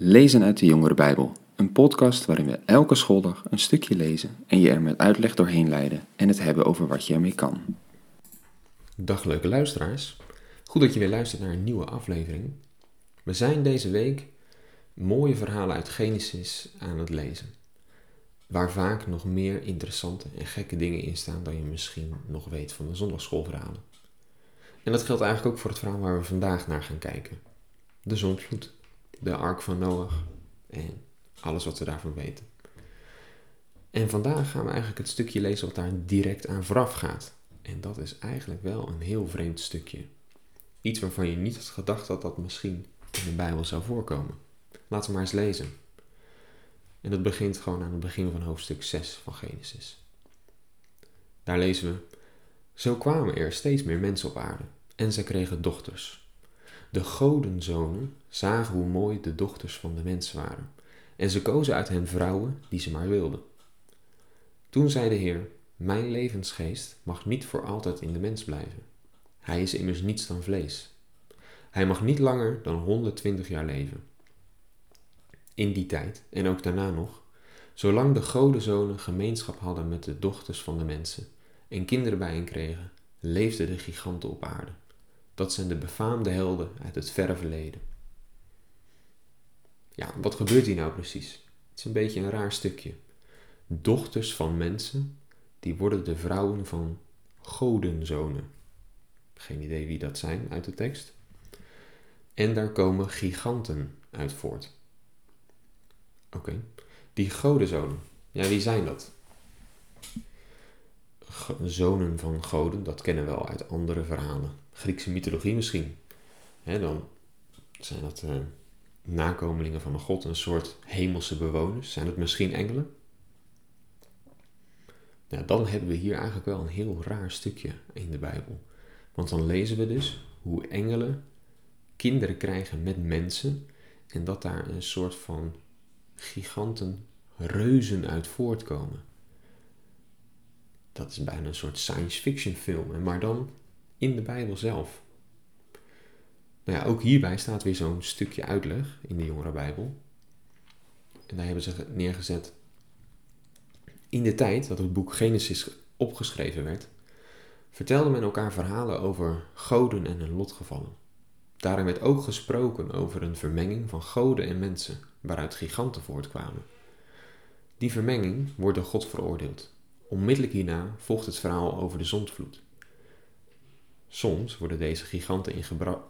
Lezen uit de Jongere Bijbel, een podcast waarin we elke schooldag een stukje lezen en je er met uitleg doorheen leiden en het hebben over wat je ermee kan. Dag leuke luisteraars. Goed dat je weer luistert naar een nieuwe aflevering. We zijn deze week mooie verhalen uit Genesis aan het lezen. Waar vaak nog meer interessante en gekke dingen in staan dan je misschien nog weet van de zondagschoolverhalen. En dat geldt eigenlijk ook voor het verhaal waar we vandaag naar gaan kijken. De zondvloed de ark van Noach en alles wat we daarvan weten. En vandaag gaan we eigenlijk het stukje lezen wat daar direct aan vooraf gaat. En dat is eigenlijk wel een heel vreemd stukje. Iets waarvan je niet had gedacht dat dat misschien in de Bijbel zou voorkomen. Laten we maar eens lezen. En dat begint gewoon aan het begin van hoofdstuk 6 van Genesis. Daar lezen we: Zo kwamen er steeds meer mensen op aarde en zij kregen dochters. De godenzonen zagen hoe mooi de dochters van de mens waren, en ze kozen uit hen vrouwen die ze maar wilden. Toen zei de Heer: Mijn levensgeest mag niet voor altijd in de mens blijven. Hij is immers niets dan vlees. Hij mag niet langer dan 120 jaar leven. In die tijd, en ook daarna nog, zolang de godenzonen gemeenschap hadden met de dochters van de mensen en kinderen bij hen kregen, leefden de giganten op aarde. Dat zijn de befaamde helden uit het verre verleden. Ja, wat gebeurt hier nou precies? Het is een beetje een raar stukje. Dochters van mensen, die worden de vrouwen van godenzonen. Geen idee wie dat zijn uit de tekst. En daar komen giganten uit voort. Oké, die godenzonen, ja, wie zijn dat? zonen van goden, dat kennen we wel uit andere verhalen. Griekse mythologie misschien. dan zijn dat uh, nakomelingen van een god, een soort hemelse bewoners. Zijn het misschien engelen? Nou, dan hebben we hier eigenlijk wel een heel raar stukje in de Bijbel. Want dan lezen we dus hoe engelen kinderen krijgen met mensen en dat daar een soort van giganten, reuzen uit voortkomen dat is bijna een soort science fiction film, maar dan in de Bijbel zelf. Nou ja, ook hierbij staat weer zo'n stukje uitleg in de Jongere Bijbel. En daar hebben ze neergezet. In de tijd dat het boek Genesis opgeschreven werd, vertelde men elkaar verhalen over goden en hun lotgevallen. Daarin werd ook gesproken over een vermenging van goden en mensen, waaruit giganten voortkwamen. Die vermenging wordt door God veroordeeld Onmiddellijk hierna volgt het verhaal over de zondvloed. Soms worden deze giganten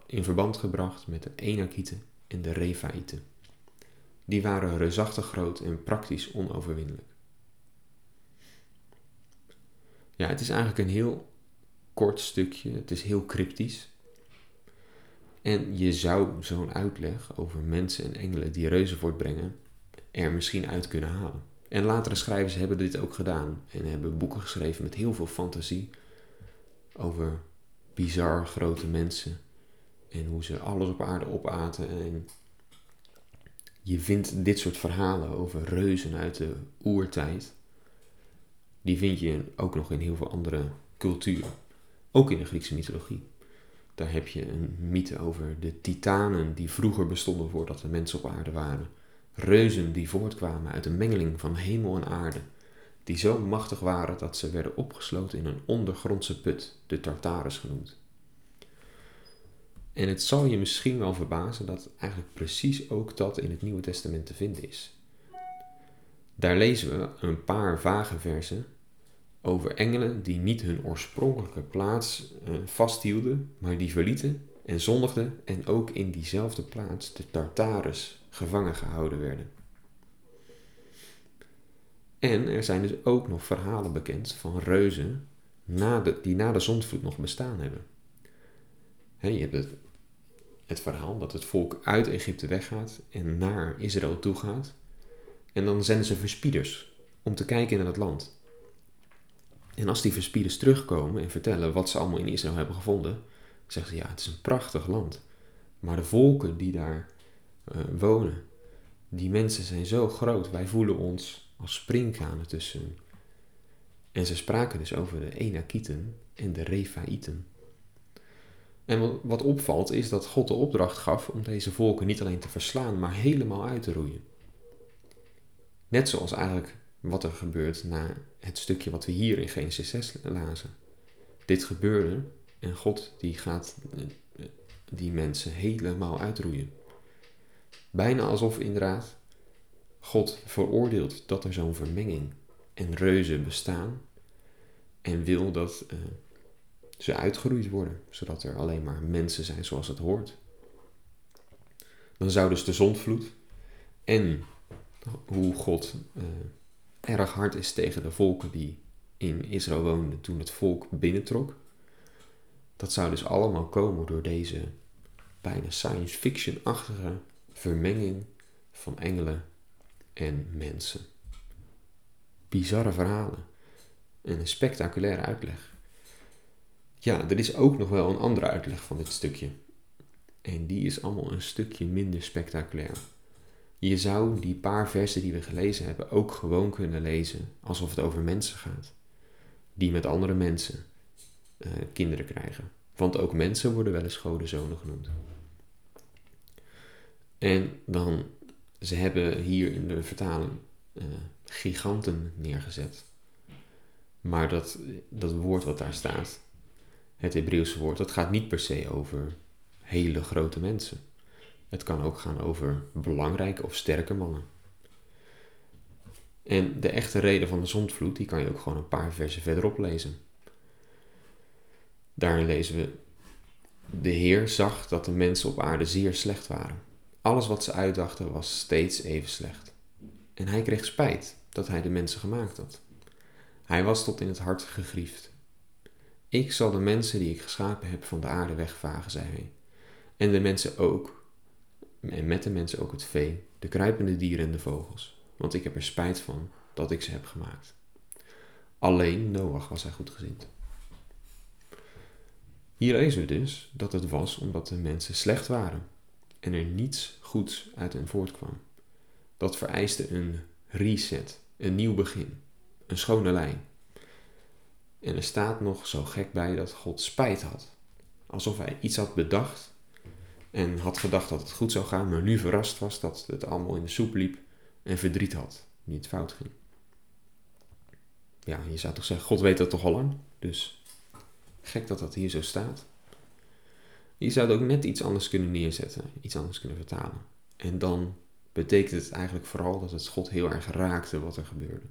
in, verband gebracht met de Enakieten en de Refaïten. Die waren reusachtig groot en praktisch onoverwinnelijk. Ja, het is eigenlijk een heel kort stukje, het is heel cryptisch. En je zou zo'n uitleg over mensen en engelen die reuzen voortbrengen er misschien uit kunnen halen. En latere schrijvers hebben dit ook gedaan en hebben boeken geschreven met heel veel fantasie over bizar grote mensen en hoe ze alles op aarde opaten. En je vindt dit soort verhalen over reuzen uit de oertijd, die vind je ook nog in heel veel andere culturen, ook in de Griekse mythologie. Daar heb je een mythe over de titanen die vroeger bestonden voordat er mensen op aarde waren. Reuzen die voortkwamen uit een mengeling van hemel en aarde, die zo machtig waren dat ze werden opgesloten in een ondergrondse put, de Tartarus genoemd. En het zal je misschien wel verbazen dat eigenlijk precies ook dat in het Nieuwe Testament te vinden is. Daar lezen we een paar vage versen over engelen die niet hun oorspronkelijke plaats eh, vasthielden, maar die verlieten en zondigden en ook in diezelfde plaats, de Tartarus, gevangen gehouden werden. En er zijn dus ook nog verhalen bekend van reuzen na de, die na de zondvloed nog bestaan hebben. je hebt het, het verhaal dat het volk uit Egypte weggaat en naar Israël toe gaat. En dan zenden ze verspieders om te kijken naar het land. En als die verspieders terugkomen en vertellen wat ze allemaal in Israël hebben gevonden, zeggen ze ja, het is een prachtig land. Maar de volken die daar uh, wonen. Die mensen zijn zo groot, wij voelen ons als springkanen tussen En ze spraken dus over de Enakieten en de Refaïten. En wat opvalt is dat God de opdracht gaf om deze volken niet alleen te verslaan, maar helemaal uit te roeien. Net zoals eigenlijk wat er gebeurt na het stukje wat we hier in Genesis 6 lazen. Dit gebeurde en God die gaat eh, die mensen helemaal uitroeien. Bijna alsof inderdaad God veroordeelt dat er zo'n vermenging en reuzen bestaan en wil dat uh, ze uitgeroeid worden, zodat er alleen maar mensen zijn zoals het hoort. Dan zou dus de zondvloed en hoe God uh, erg hard is tegen de volken die in Israël woonden toen het volk binnentrok. Dat zou dus allemaal komen door deze bijna science fiction-achtige vermenging van engelen en mensen. Bizarre verhalen en een spectaculaire uitleg. Ja, er is ook nog wel een andere uitleg van dit stukje. En die is allemaal een stukje minder spectaculair. Je zou die paar versen die we gelezen hebben ook gewoon kunnen lezen alsof het over mensen gaat. Die met andere mensen uh, kinderen krijgen. Want ook mensen worden wel eens godenzonen genoemd. En dan, ze hebben hier in de vertaling uh, giganten neergezet. Maar dat, dat woord wat daar staat, het Hebreeuwse woord, dat gaat niet per se over hele grote mensen. Het kan ook gaan over belangrijke of sterke mannen. En de echte reden van de zondvloed, die kan je ook gewoon een paar versen verderop lezen. Daarin lezen we: De Heer zag dat de mensen op aarde zeer slecht waren. Alles wat ze uitdachten was steeds even slecht. En hij kreeg spijt dat hij de mensen gemaakt had. Hij was tot in het hart gegriefd. Ik zal de mensen die ik geschapen heb van de aarde wegvagen, zei hij. En de mensen ook, en met de mensen ook het vee, de kruipende dieren en de vogels, want ik heb er spijt van dat ik ze heb gemaakt. Alleen Noach was hij goedgezind. Hier lezen we dus dat het was omdat de mensen slecht waren en er niets goeds uit hen voortkwam. Dat vereiste een reset, een nieuw begin, een schone lijn. En er staat nog zo gek bij dat God spijt had. Alsof hij iets had bedacht en had gedacht dat het goed zou gaan, maar nu verrast was dat het allemaal in de soep liep en verdriet had, niet fout ging. Ja, je zou toch zeggen, God weet dat toch al lang, dus gek dat dat hier zo staat. Je zou het ook net iets anders kunnen neerzetten, iets anders kunnen vertalen. En dan betekent het eigenlijk vooral dat het God heel erg raakte wat er gebeurde.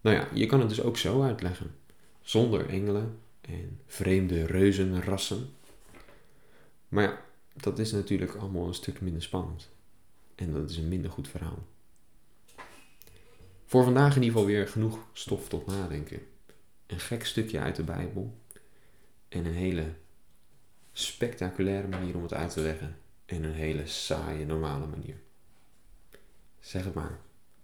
Nou ja, je kan het dus ook zo uitleggen. Zonder engelen en vreemde reuzenrassen. Maar ja, dat is natuurlijk allemaal een stuk minder spannend. En dat is een minder goed verhaal. Voor vandaag in ieder geval weer genoeg stof tot nadenken. Een gek stukje uit de Bijbel. En een hele spectaculaire manier om het uit te leggen. En een hele saaie, normale manier. Zeg het maar.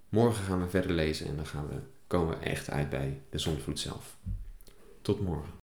Morgen gaan we verder lezen en dan gaan we, komen we echt uit bij de zondvloed zelf. Tot morgen.